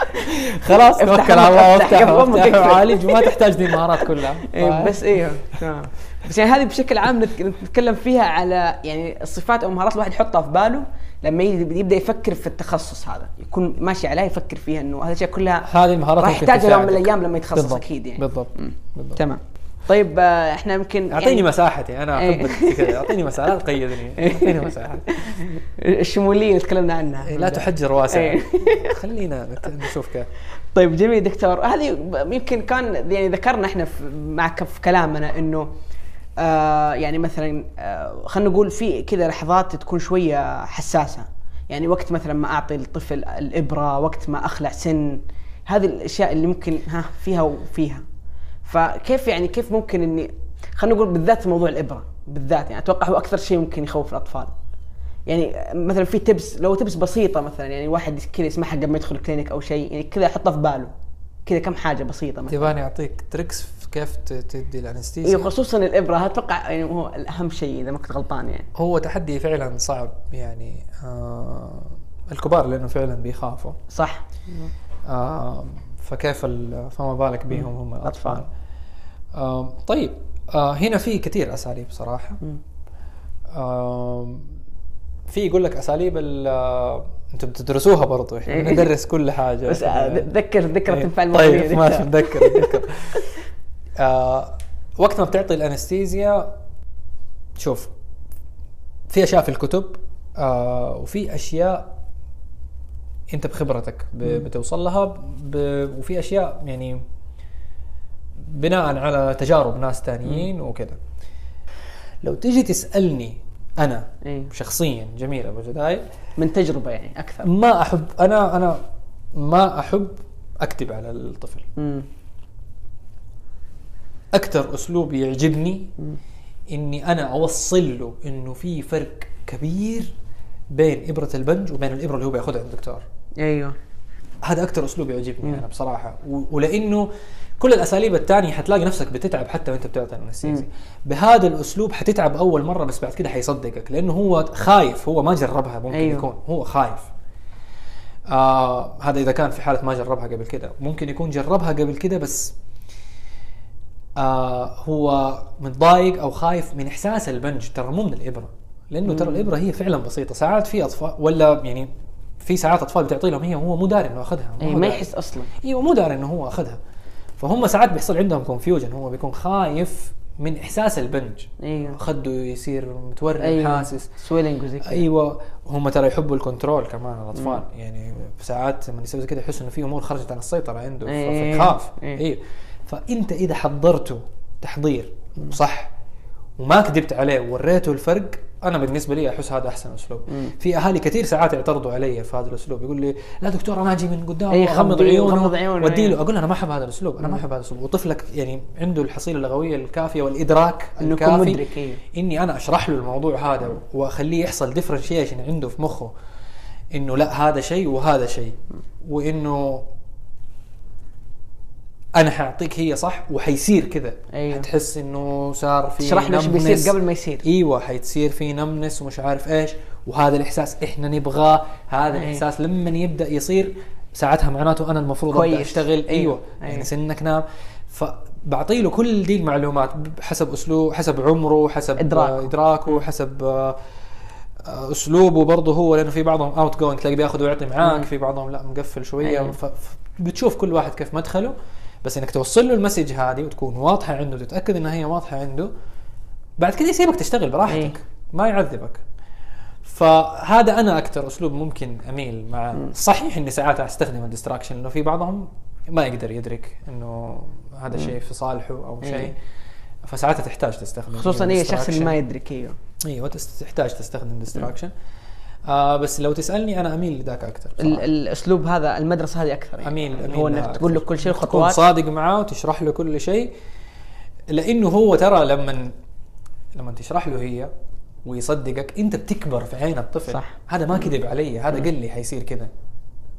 خلاص توكل على الله وافتح. وعالج وما تحتاج دي المهارات كلها
إيه؟ بس أيوه تمام بس يعني هذه بشكل عام نتك- نتكلم فيها على يعني الصفات أو مهارات الواحد يحطها في باله لما يبدأ يفكر في التخصص هذا يكون ماشي عليه يفكر فيها إنه هذه الأشياء كلها
هذه المهارات
راح يحتاجها يوم من. الأيام لما يتخصص
بالضبط.
أكيد يعني
بالضبط. بالضبط
تمام طيب آه، إحنا يمكن
أعطيني
يعني
مساحتي أنا
إيه.
أحبك كذا. أعطيني مساحة لا تقيدني. أعطيني مساحة.
الشمولية اللي تكلمنا عنها.
إيه، لا تحجر واسع.
إيه.
خلينا نشوف كيف
طيب جميل دكتور. هذه يمكن كان يعني ذكرنا إحنا في معك في كلامنا إنه آه يعني مثلا آه خلينا نقول في كذا لحظات تكون شوية حساسة. يعني وقت مثلا ما أعطي الطفل الإبرة وقت ما أخلع سن هذه الأشياء اللي ممكن ها فيها وفيها. فكيف يعني كيف ممكن اني خلينا نقول بالذات موضوع الإبرة بالذات يعني أتوقع هو أكثر شيء ممكن يخوف الأطفال. يعني مثلا في tips لو tips بسيطة مثلا يعني واحد كذا يسمعها قبل ما يدخل ال clinic أو شيء يعني كذا يحطها في باله. كذا كم حاجة بسيطة مثلا.
تبغاني أعطيك tricks في كيف تدي
أيوه
ال anesthesia
خصوصا الإبرة أتوقع يعني هو الأهم شيء إذا ما كنت غلطان يعني.
هو تحدي فعلا صعب يعني آه الكبار لأنه فعلا بيخافوا.
صح.
آه فكيف فما بالك بيهم هم الأطفال.
أطفال.
آه طيب آه هنا في كثير أساليب
صراحة.
آه في يقول لك أساليب ال- آه، أنتم بتدرسوها برضو إحنا
إيه.
ندرس كل حاجة
بس آه، ذكر ذكر
إيه.
تنفع المواضيع
طيب. ماشي نذكر آه وقت ما بتعطي الأنستيزيا شوف في أشياء في الكتب آه وفي أشياء أنت بخبرتك بتوصل لها. وفي أشياء يعني بناء على تجارب ناس تانيين وكذا. لو تيجي تسألني أنا
إيه.
شخصيا جميل أبو جداي.
من تجربة يعني أكثر.
ما أحب أنا أنا ما أحب أكتب على الطفل.
مم.
أكثر أسلوب يعجبني إني أنا اوصل له إنه في فرق كبير بين إبرة البنج وبين الإبرة اللي هو بيأخذها عند الدكتور.
أيوه.
هذا أكثر أسلوب يعجبني أنا بصراحة. ولأنه كل الأساليب الثانية حتلاقي نفسك بتتعب حتى وأنت بتعطي الانستيزيا بهذا الأسلوب حتتعب أول مرة بس بعد كده حيصدقك لأنه هو خايف هو ما جربها ممكن.
أيوه.
يكون هو خايف. آه هذا إذا كان في حالة ما جربها قبل كده. ممكن يكون جربها قبل كده بس آه هو متضايق أو خايف من إحساس البنج. ترى مو من الإبرة لأنه ترى الإبرة هي فعلا بسيطة. ساعات في أطفال ولا يعني في ساعات أطفال بتعطي لهم هي وهو مو داري إنه أخذها
اي ما. يحس أصلا.
أيوه مو داري إنه هو أخذها. فهم ساعات بيحصل عندهم confusion هو بيكون خايف من إحساس البنج.
أيوه
خده يصير متورم
أيوه.
حاسس.
swelling وزي كذا.
أيوه. هم ترى يحبوا ال control كمان الأطفال. يعني ساعات لما يسوي زي كده يحس إنه في أمور خرجت عن السيطرة عنده
إيه.
فيخاف. أيوه فأنت إذا حضرته تحضير صح. وما كذبت عليه ووريته الفرق أنا بالنسبة لي أحس هذا أحسن أسلوب. في أهالي كثير ساعات يعترضوا علي في هذا الأسلوب يقول لي لا دكتور أنا أجي من قدام وأغمض
خبيه
عيونه
عيونه، إيه.
له أقول أنا ما أحب هذا الأسلوب أنا ما أحب هذا الأسلوب. وطفلك يعني عنده الحصيلة اللغويه
الكافية والإدراك
الكافي.
مدرك،.
إني أنا أشرح له الموضوع هذا وأخليه يحصل ديفرنشيشن عنده في مخه إنه لا هذا شيء وهذا شيء وإنه أنا حأعطيك هي صح وحيصير كذا
أيوه.
حتحس إنه صار في
تشرح له
إيش.
بيصير قبل ما يصير
إيوه حيتصير في نمنس ومش عارف إيش وهذا الإحساس إحنا نبغاه هذا
أيوه.
الإحساس لما يبدأ يصير ساعتها معناته أنا المفروض
كويس.
ابدا أشتغل أيوه,
أيوه.
يعني
أيوه.
سنك نام فبعطي له كل دي المعلومات حسب أسلوب حسب عمره حسب
إدراكه.
آه، ادراكه حسب آه، أسلوبه برضه هو لأنه في بعضهم outgoing تلاقي بياخذ ويعطي معاك. في بعضهم لا مقفل شوية
أيوه.
بتشوف كل واحد كيف مدخله بس إنك توصل له ال message هذه وتكون واضحة عنده تتاكد إنها هي واضحة عنده بعد كده يسيبك تشتغل براحتك
إيه.
ما يعذبك. فهذا أنا أكثر أسلوب ممكن أميل مع صحيح إني ساعات أستخدم ال distraction لأنه في بعضهم ما يقدر يدرك إنه هذا شيء في صالحه أو
إيه.
شيء. فساعات تحتاج تستخدم
خصوصا اي الشخص اللي
distraction.
ما يدرك
أيوه أيوه تحتاج تستخدم distraction آه بس لو تسألني أنا أميل لذاك أكثر
ال- الأسلوب هذا المدرسة هذه أكثر يعني. أميل
اميل
هو إنك تقول له. كل شيء
تكون
خطوات
صادق معاه وتشرح له كل شيء لأنه هو ترى لما لما تشرح له هي ويصدقك أنت بتكبر في عين الطفل
صح.
هذا ما كذب علي هذا قال لي حيصير كذا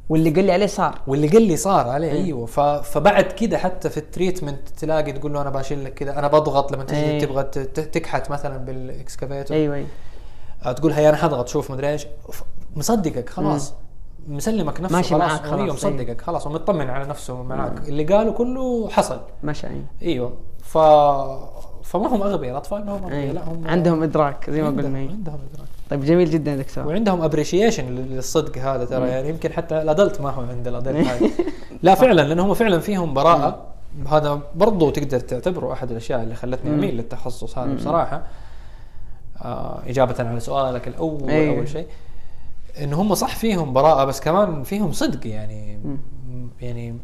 واللي قال لي عليه صار
واللي قال لي صار عليه
إيه.
أيوه. فبعد كده حتى في ال treatment تلاقي تقول له أنا بشيل لك كذا أنا بضغط لما تجي
إيه.
تبغى تكحت مثلا بال
excavator أيوه
أيوه تقول هي أنا حضغط شوف مدري إيش. مصدقك خلاص. مسلمك نفسه
ماشي
خلاص.
معاك خلاص،
أيوه
أيوه.
مصدقك خلاص. ومطمن على نفسه معاك. اللي قاله كله حصل.
ماشي أيوة.
أيوه. ف فما هم أغبياء الأطفال ما هم أغبياء.
أيوة.
لا هم
عندهم إدراك زي ما
عندهم-
قلنا. أيوة.
عندهم إدراك.
طيب جميل جدا يا دكتور
وعندهم appreciation للصدق هذا ترى. يعني يمكن حتى ال adult ما هو عند ال adult هذه. لا فعلا لأن هم فعلا فيهم براءة. هذا برضو تقدر تعتبره أحد الأشياء اللي خلتني أميل للتخصص هذا بصراحة. آه إجابة على سؤالك الأول
أيوة.
اول شيء. انه هم صح فيهم براءة بس كمان فيهم صدق يعني. يعني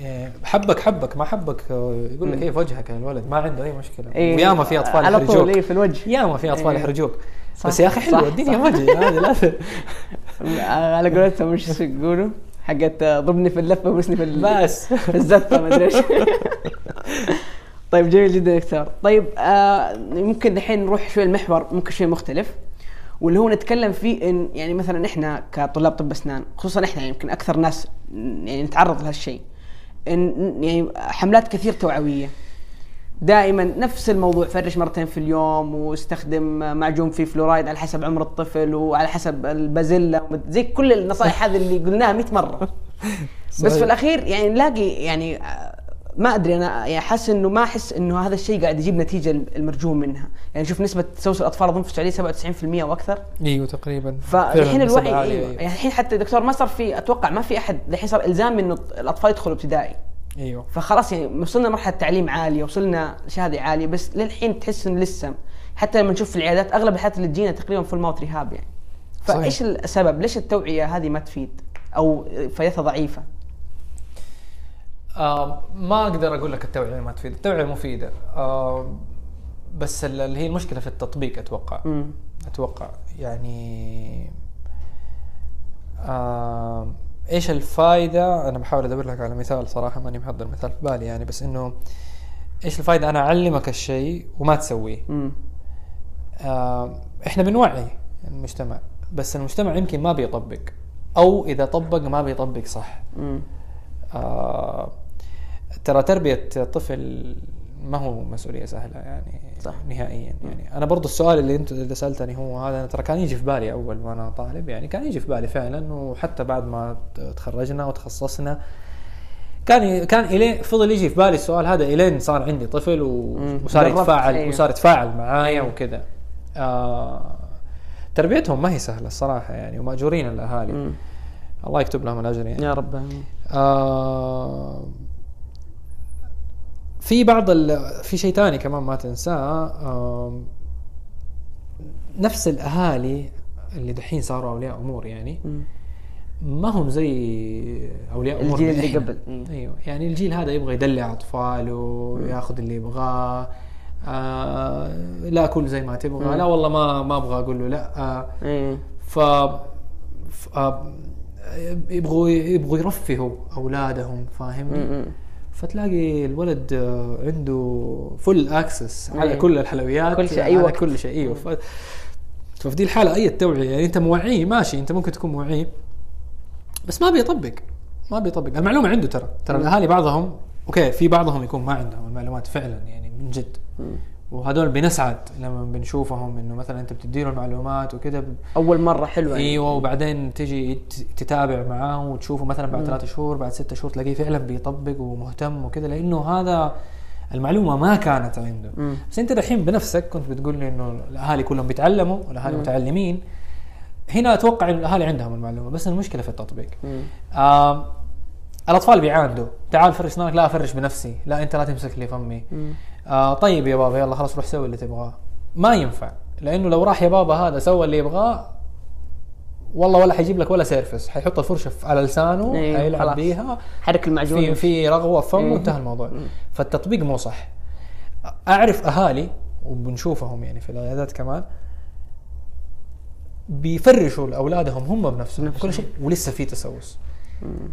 يعني حبك حبك ما حبك آه، يقول لك إيه في وجهك الولد ما عنده أي مشكلة.
إيه.
وياما في أطفال
على طول إيه في الوجه.
ياما في أطفال
إيه.
يحرجوك.
صح،
بس يا أخي
حلوة
الدنيا
صح.
وجه هذه لا. ت-
على قولتهم إيش يقولوا؟ حقت ضربني في اللفة وبسني في ال-
بس.
في الزفة ما أدري إيش. طيب جميل جدا دكتور. طيب آه ممكن الحين نروح شوي المحور ممكن شوي مختلف واللي هو نتكلم فيه إن يعني مثلا إحنا كطلاب طب أسنان خصوصا إحنا يعني يمكن أكثر ناس يعني نتعرض لهالشيء إن يعني حملات كثير توعوية. دائما نفس الموضوع فرش مرتين في اليوم واستخدم معجون فيه فلورايد على حسب عمر الطفل وعلى حسب البازيلا زي كل النصائح هذه اللي قلناها 100 مرة. بس. في الأخير يعني نلاقي يعني ما أدري أنا يعني حاسس إنه ما أحس إنه هذا الشيء قاعد يجيب نتيجة المرجو منها يعني شوف نسبة تسوس الأطفال أظن في السعودية 97% وأكثر
إيوه تقريبا
فالحين الوعي إيوه يعني الحين حتى دكتور ما صار في أتوقع ما في أحد الحين صار إلزام إنه الأطفال يدخلوا ابتدائي
إيوه
فخلاص يعني وصلنا مرحله تعليم عالية وصلنا شهاده عالية بس للحين تحس إنه لسه حتى لما نشوف في العيادات أغلب الحالات اللي تجينا تقريبا فول ماوث ريهاب يعني
فإيش.
السبب؟ ليش التوعية هذه ما تفيد؟ أو فائدتها ضعيفة؟
آه ما أقدر أقول لك التوعية ما تفيد. التوعية مفيدة. آه بس ال- اللي هي المشكلة في التطبيق أتوقع.
امم
أتوقع يعني آه إيش الفائده أنا بحاول أدور لك على مثال صراحة ماني محضر مثال في بالي يعني بس إنه إيش الفائده أنا أعلمك الشيء وما تسويه. آه إحنا بنوعي المجتمع بس المجتمع يمكن ما بيطبق أو إذا طبق ما بيطبق صح. آه ترى تربية طفل ما هو مسؤولية سهلة يعني
صح.
نهائيا يعني أنا برضو السؤال اللي انت اللي سألتني هو هذا ترى كان يجي في بالي أول وأنا طالب يعني كان يجي في بالي فعلا وحتى بعد ما تخرجنا وتخصصنا كان كان الين فضل يجي في بالي السؤال هذا إلين صار عندي طفل. وصار يتفاعل
أيوه.
وصار يتفاعل معايا وكذا آه تربيتهم ما هي سهلة الصراحة يعني ومأجورين الأهالي
مم.
الله يكتب لهم الأجر يعني
يا رب آمين.
آه في بعض ال... في شيء ثاني كمان ما تنساه نفس الأهالي اللي دحين صاروا أولياء أمور يعني. ما هم زي أولياء أمور
الجيل اللي. قبل.
أيوه يعني الجيل هذا يبغى يدلع أطفاله ياخذ اللي يبغاه آه لا كل زي ما تبغى
مم.
لا والله ما ما أبغى أقول له لا آه
إيه
ف ف- آه، يبغوا يبغوا يرفهوا أولادهم فاهمني؟ فتلاقي الولد آه، عنده فل اكسس على
إيه.
كل الحلويات
كل شيء،
على
أي وقت.
كل شيء إيوه ف... ففي دي الحالة أي توعيه يعني أنت موعيه ماشي أنت ممكن تكون موعيه بس ما بيطبق ما بيطبق المعلومة عنده ترى ترى الأهالي بعضهم أوكي في بعضهم يكون ما عندهم المعلومات فعلا يعني من جد. وهذول بنسعد لما بنشوفهم إنه مثلا أنت بتديله المعلومات وكذا
أول مرة حلوة يعني.
إيوه وبعدين تجي تتابع معاه وتشوفه مثلا بعد ثلاثة شهور بعد ستة شهور تلاقيه فعلا بيطبق ومهتم وكذا لأنه هذا المعلومة ما كانت عنده.
مم.
بس أنت دحين بنفسك كنت بتقول لي إنه الأهالي كلهم بيتعلموا والاهالي متعلمين. هنا أتوقع إنه الأهالي عندهم المعلومة بس المشكلة في التطبيق.
مم.
آه الأطفال بيعاندوا. تعال فرش اسنانك لا افرش بنفسي. لا أنت لا تمسك لي فمي.
مم.
آه طيب يا بابا يلا خلاص روح سوي اللي تبغاه. ما ينفع لأنه لو راح يا بابا هذا سوى اللي يبغاه والله ولا حيجيب لك ولا surface. حيحط الفرشة على لسانه
إيه،
حيلعب. بيها.
حرك المعجون.
في في رغوة في فمه
إيه.
وانتهى الموضوع. فالتطبيق مو صح. أعرف أهالي وبنشوفهم يعني في العيادات كمان بيفرشوا لأولادهم هم بنفسهم
نفسهم.
كل شيء ولسه في تسوس.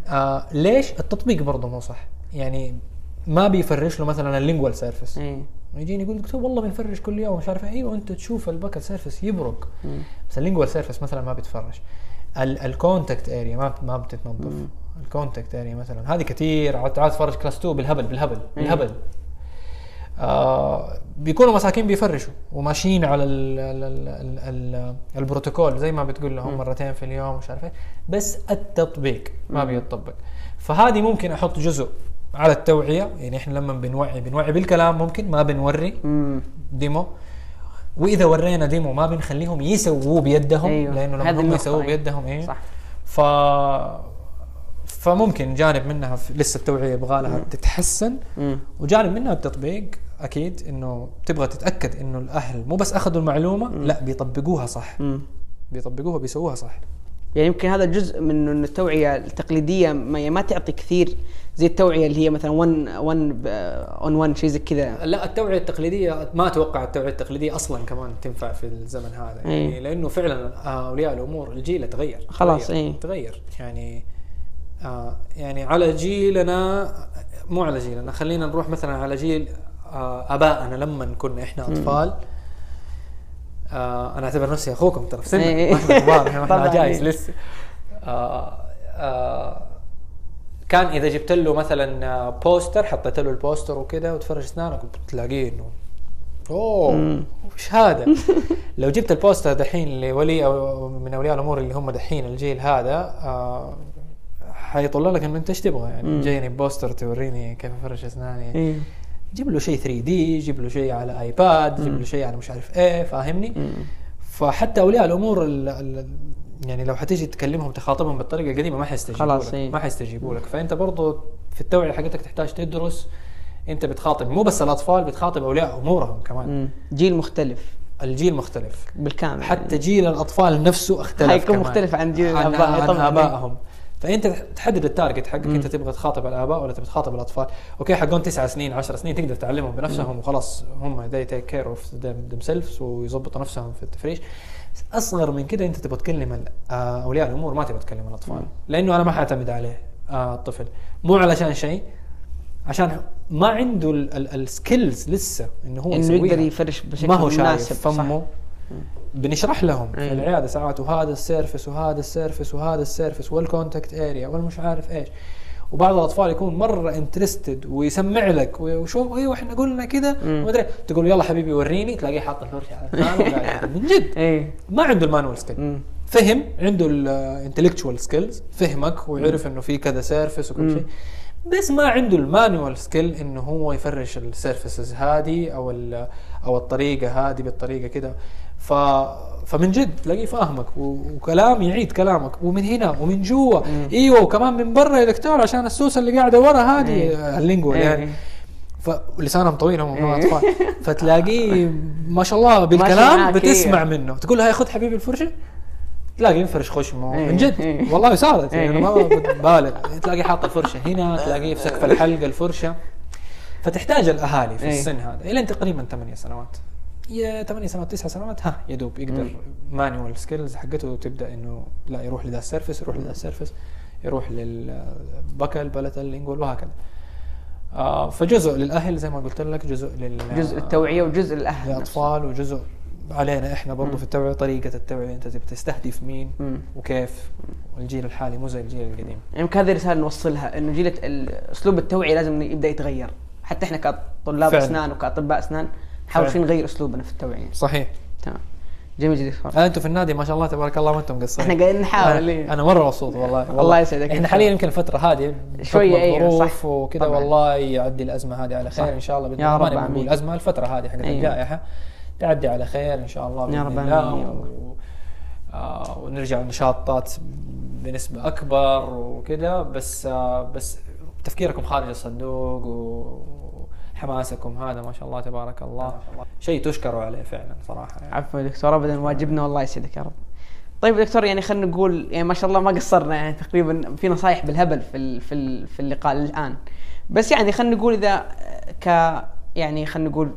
آه ليش؟ التطبيق برضه مو صح. يعني ما بيفرش له مثلا ال lingual
surface إيه.
يجيني يقول دكتور والله بنفرش كل يوم. مش عارف إيه. أيوه انت تشوف ال buccal surface يبرق.
مم.
بس ال lingual surface مثلا ما بيتفرش ال contact area ما ما بتتنظف. ال contact area مثلا. هذه كثير عاد تعال تفرج class 2 بالهبل بالهبل بالهبل. آه بيكونوا مساكين بيفرشوا. وماشيين على ال ال ال ال ال البروتوكول زي ما بتقول لهم مرتين في اليوم مش عارف بس التطبيق ما بيطبق. فهذه ممكن أحط جزء على التوعية يعني إحنا لما بنوعي بنوعي بالكلام ممكن ما بنوري
مم.
ديمو وإذا ورينا ديمو ما بنخليهم يسووه بيدهم
أيوه.
لأنه لما هم يسووه
أيوه.
بيدهم إيه
صح
ف فممكن جانب منها في لسه التوعية يبغى لها تتحسن
مم.
وجانب منها التطبيق أكيد إنه تبغى تتأكد إنه الأهل مو بس أخذوا المعلومة لا بيطبقوها صح
مم.
بيطبقوها بيسووها صح
يعني يمكن هذا جزء من التوعية التقليدية ما, ما تعطي كثير زي التوعية اللي هي مثلا 1 1 اون 1 شيء زي كذا
لا التوعية التقليدية ما أتوقع التوعية التقليدية أصلا كمان تنفع في الزمن هذا يعني
إيه.
لأنه فعلا أولياء الأمور الجيل تغير
خلاص،
تغير,
إيه.
تغير يعني آه يعني على جيلنا مو على جيلنا خلينا نروح مثلا على جيل آه آبائنا لما كنا إحنا أطفال آه أنا أعتبر نفسي أخوكم ترى في سنة
إيه.
ما إحنا كبار إحنا جايز
إيه.
لسه آه آه كان إذا جبت له مثلا آه، poster حطيت له ال poster وكذا وتفرش اسنانك بتلاقيه انه أوه وش هذا؟ لو جبت ال poster دحين لولي أو من أولياء الأمور اللي هم دحين الجيل هذا آه حيطلع لك إنه أنت إيش تبغى؟ يعني جايني poster توريني كيف أفرش أسناني.
إيه.
جيب له شيء 3 D جيب له شيء على iPad جيب له شيء على مش عارف إيه فاهمني؟ فحتى أولياء الأمور ال ال يعني لو حتيجي تكلمهم تخاطبهم بالطريقة القديمة ما حيستجيبوا
خلاص،
لك.
إيه.
ما حيستجيبوا لك. فأنت برضو في التوعية حقتك تحتاج تدرس. أنت بتخاطب مو بس الأطفال بتخاطب أولياء أمورهم كمان.
مم. جيل مختلف.
الجيل مختلف.
بالكامل.
حتى جيل الأطفال نفسه اختلف
حيكون
كمان.
مختلف عن جيل
عن, عن. ابائهم فأنت تحدد ال target حقك. أنت تبغى تخاطب الآباء ولا تبغى تخاطب الأطفال. okay حقون تسعة سنين 10 سنين تقدر تعلمهم بنفسهم وخلاص. هم they take care of them themselves ويظبطوا نفسهم في التفريش. أصغر من كده أنت تبغى تكلم آه، أولياء الأمور ما تبغى تكلم الأطفال. لأنه أنا ما حأعتمد عليه آه، الطفل. مو علشان شيء عشان ما عنده ال skills لسه إنه هو إنه.
يقدر يفرش بشكل
ما هو شايف
مناسب
فمه بنشرح لهم في
أيوة.
العيادة ساعات وهذا السيرفس وهذا السيرفس وهذا السيرفس والكونتاكت اريا والمش عارف إيش. وبعض الأطفال يكون مرة interested ويسمع لك. وشوف أيوه إحنا قلنا كده؟ وما أدري. تقول يلا حبيبي وريني. تلاقيه حاط الفرشه على. من جد.
إيه.
ما عنده ال manual
skill.
فهم عنده ال intellectual skills فهمك ويعرف إنه في كذا surface وكل شيء. بس ما عنده ال manual skill إنه هو يفرش ال surfaces هذه أو أو الطريقة هذه بالطريقة كده. ف فمن جد تلاقيه فاهمك وكلام يعيد كلامك ومن هنا ومن جوا إيوه وكمان من برا يا دكتور عشان السوسة اللي قاعدة ورا هذه
إيه.
اللينجو
إيه.
يعني فلسانهم طويل هم
إيه.
أطفال فتلاقيه ما شاء الله بالكلام
معاك،
بتسمع
إيه.
منه تقول له هاي خذ حبيبي الفرشة تلاقي ينفرش خشمه
إيه.
من جد
إيه.
والله صارت يعني
إيه.
أنا ما ببالغ تلاقي حاط الفرشة هنا تلاقيه في سقف الحلقة الفرشة فتحتاج الأهالي في
إيه.
السن هذا إلى تقريبا ثمانية سنوات يا ثمانية سنوات تسع سنوات ها يا دوب يقدر manual skills حقته تبدأ إنه لا يروح لذا ال surface يروح لذا ال surface يروح لل buccal palatal lingual وهكذا. آه فجزء للأهل زي ما قلت لك جزء لل
جزء التوعية وجزء الأهل
للأطفال وجزء علينا إحنا برضو في التوعية طريقة التوعية أنت تبي تستهدف مين
مم.
وكيف؟ والجيل الحالي مو زي الجيل القديم.
يمكن هذه رسالة نوصلها إنه جيل أسلوب التوعية لازم يبدأ يتغير. حتى إحنا كطلاب
فعلا.
أسنان وكأطباء أسنان نحاول. شوي نغير أسلوبنا في التوعية
صحيح
تمام جميل جدا
آه أنتم في النادي ما شاء الله تبارك الله ما أنتم مقصرين
إحنا قاعدين نحاول أنا.
أنا مرة مبسوط والله والله
الله يسعدك.
إحنا حاليا يمكن الفترة هذه
أيوة،
الظروف
صح.
وكذا. والله يعدي الأزمة هذه على خير
صح.
إن شاء الله باذن
يا
الله ما
رب
نبغى
آمين.
نقول أزمة الفترة هذه حقت
أيوة.
الجائحة تعدي على خير إن شاء الله بإذن
يا رب
الله. و... آه ونرجع نشاطات بنسبة أكبر وكذا بس آه بس تفكيركم خارج الصندوق وحماسكم هذا ما شاء الله تبارك الله. شيء تشكروا عليه فعلا صراحة. يعني.
عفوا دكتور ابدا واجبنا والله يسعدك يا رب. طيب دكتور يعني خلينا نقول يعني ما شاء الله ما قصرنا يعني تقريبا في نصايح بالهبل في في في اللقاء الآن. بس يعني خلينا نقول إذا ك يعني خلينا نقول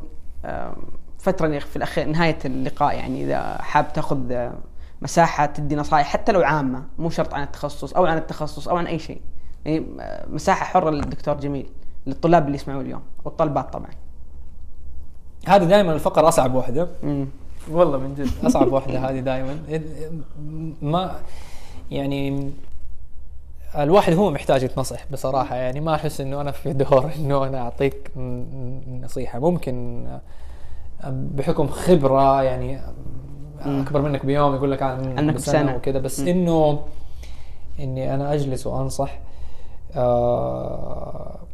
فترة في الأخير نهاية اللقاء يعني إذا حاب تأخذ مساحة تدي نصائح حتى لو عامة مو شرط عن التخصص أو عن التخصص أو عن أي شيء. يعني آه، مساحة حرة للدكتور جميل. للطلاب اللي يسمعوا اليوم والطلبات طبعا.
هذه دائما الفقرة أصعب واحدة
امم
والله من جد أصعب واحدة هذه دائما. ما يعني الواحد هو محتاج يتنصح بصراحة. يعني ما أحس إنه أنا في دور إنه أنا أعطيك نصيحة. ممكن بحكم خبرة يعني أكبر منك بيوم يقول لك عن
عنك بسنة.
وكذا بس
مم.
إنه إني أنا أجلس وأنصح. آه،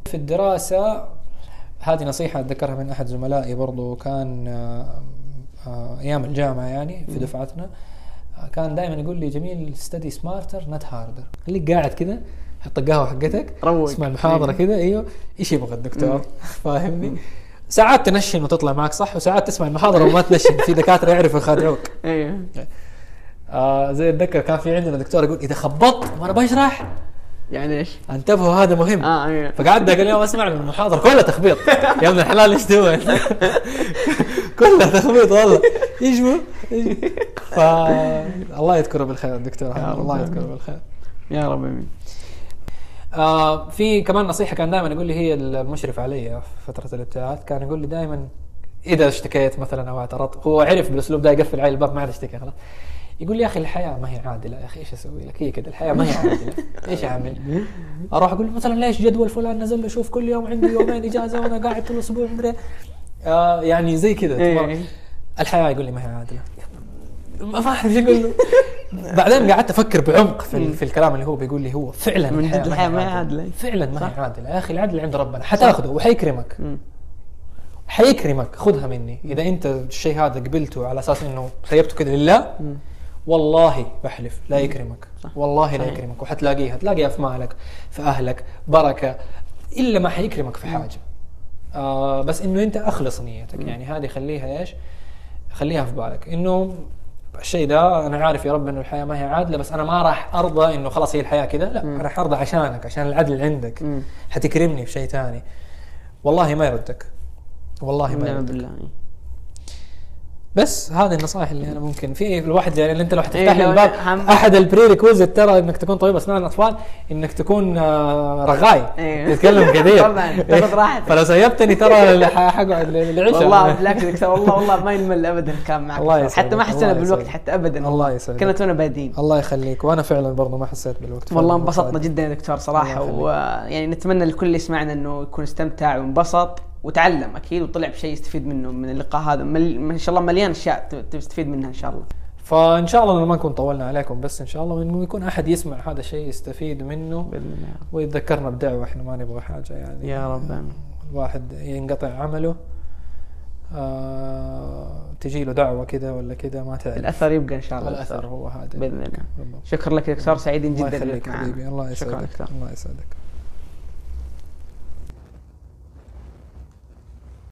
في الدراسة هذه نصيحة أتذكرها من أحد زملائي برضو كان آه، آه، أيام الجامعة يعني في دفعتنا. آه، كان دائما يقول لي جميل study smarter not harder خليك قاعد كذا حط القهوة حقتك
روق.
اسمع المحاضرة
إيه.
كذا أيوه إيش يبغى الدكتور؟ فاهمني؟ ساعات تنشن وتطلع معك صح؟ وساعات تسمع المحاضرة وما تنشن في دكاترة يعرفوا يخادعوك.
أيوه
آه زي أتذكر كان في عندنا دكتور يقول إذا خبطت وأنا بشرح.
يعني إيش؟
انتبهوا هذا مهم.
آه أيوه.
فقعدت ذاك اليوم أسمع له المحاضرة. كلها تخبيط. يا ابن الحلال إيش تسوي؟ كلها تخبيط والله. إيش هو؟ إيش- ف الله يذكره بالخير الدكتور الله. يذكره بالخير.
يا رب آمين.
آه في كمان نصيحة كان دائما يقول لي هي المشرف علي في فترة الابتعاث. كان يقول لي دائما إذا اشتكيت مثلا أو اعترضت هو عرف بالأسلوب ده يقفل علي الباب ما عاد اشتكي خلاص. يقول لي يا أخي الحياة ما هي عادلة. يا أخي إيش أسوي لك؟ هي كذا الحياة ما هي عادلة. إيش أعمل؟ أروح أقول مثلا ليش جدول فلان نزل له شوف كل يوم عندي يومين إجازة وأنا قاعد طول الأسبوع مدري. آه يعني زي كذا.
إيه.
الحياة يقول لي ما هي عادلة. ما فاهم إيش أقول له بعدين قعدت أفكر بعمق في, في الكلام اللي هو بيقول لي هو فعلا
من جد الحياة ما هي عادلة.
فعلا ما. هي عادلة. يا أخي العدل عند ربنا. حتاخذه وحيكرمك. حيكرمك. خذها مني. إذا أنت الشيء هذا قبلته على أساس إنه سيبته كذا لله. والله بحلف لا يكرمك.
صح.
والله لا
صحيح.
يكرمك. وحتلاقيها تلاقيها في مالك في أهلك بركة إلا ما حيكرمك في حاجة. آه بس إنه أنت أخلص نيتك. يعني هذه خليها إيش؟ خليها في بالك. إنه الشيء ده أنا عارف يا رب إنه الحياة ما هي عادلة بس أنا ما راح أرضى إنه خلاص هي الحياة كذا لا أنا راح أرضى عشانك عشان العدل عندك.
مم.
حتكرمني في شيء ثاني. والله ما يردك. والله ما يردك.
بالله.
بس هذه النصائح اللي أنا ممكن في الواحد يعني اللي أنت لو
إيه،
حتفتح لي
لو
الباب أحد ال prerequisite ترى إنك تكون طبيب اسنان اطفال إنك تكون آه، رغاي.
إيه.
تتكلم كثير.
طبعاً، تاخذ راحتك.
فلو سيبتني ترى حقعد للعشاء.
والله بالعكس والله والله ما ينمل ابدا الكلام معك.
الله يسعدك،
حتى ما حسينا بالوقت. حتى ابدا.
الله يسعدك.
كنا تونا بادين.
الله يخليك. وأنا فعلا برضه ما حسيت بالوقت.
والله انبسطنا. جدا يا دكتور
صراحة.
ويعني نتمنى لكل اللي يسمعنا إنه يكون استمتع وانبسط. وتعلم أكيد وطلع بشيء يستفيد منه من اللقاء هذا. مل... ما شاء الله مليان أشياء تستفيد منها إن شاء الله.
فإن شاء الله ما نكون طولنا عليكم بس إن شاء الله إنه يكون أحد يسمع هذا الشيء يستفيد منه
الله.
ويتذكرنا بدعوة إحنا ما نبغى حاجة يعني.
يا رب.
الواحد ينقطع عمله آه تجي له دعوة كذا ولا كذا ما تعرف.
الأثر يبقى إن شاء الله الأثر.
هو هذا.
بإذن الله. شكرا لك يا دكتور سعيدين
الله
جدا
يخليك
انك معنا
حبيبي الله يسعدك. الله يسعدك.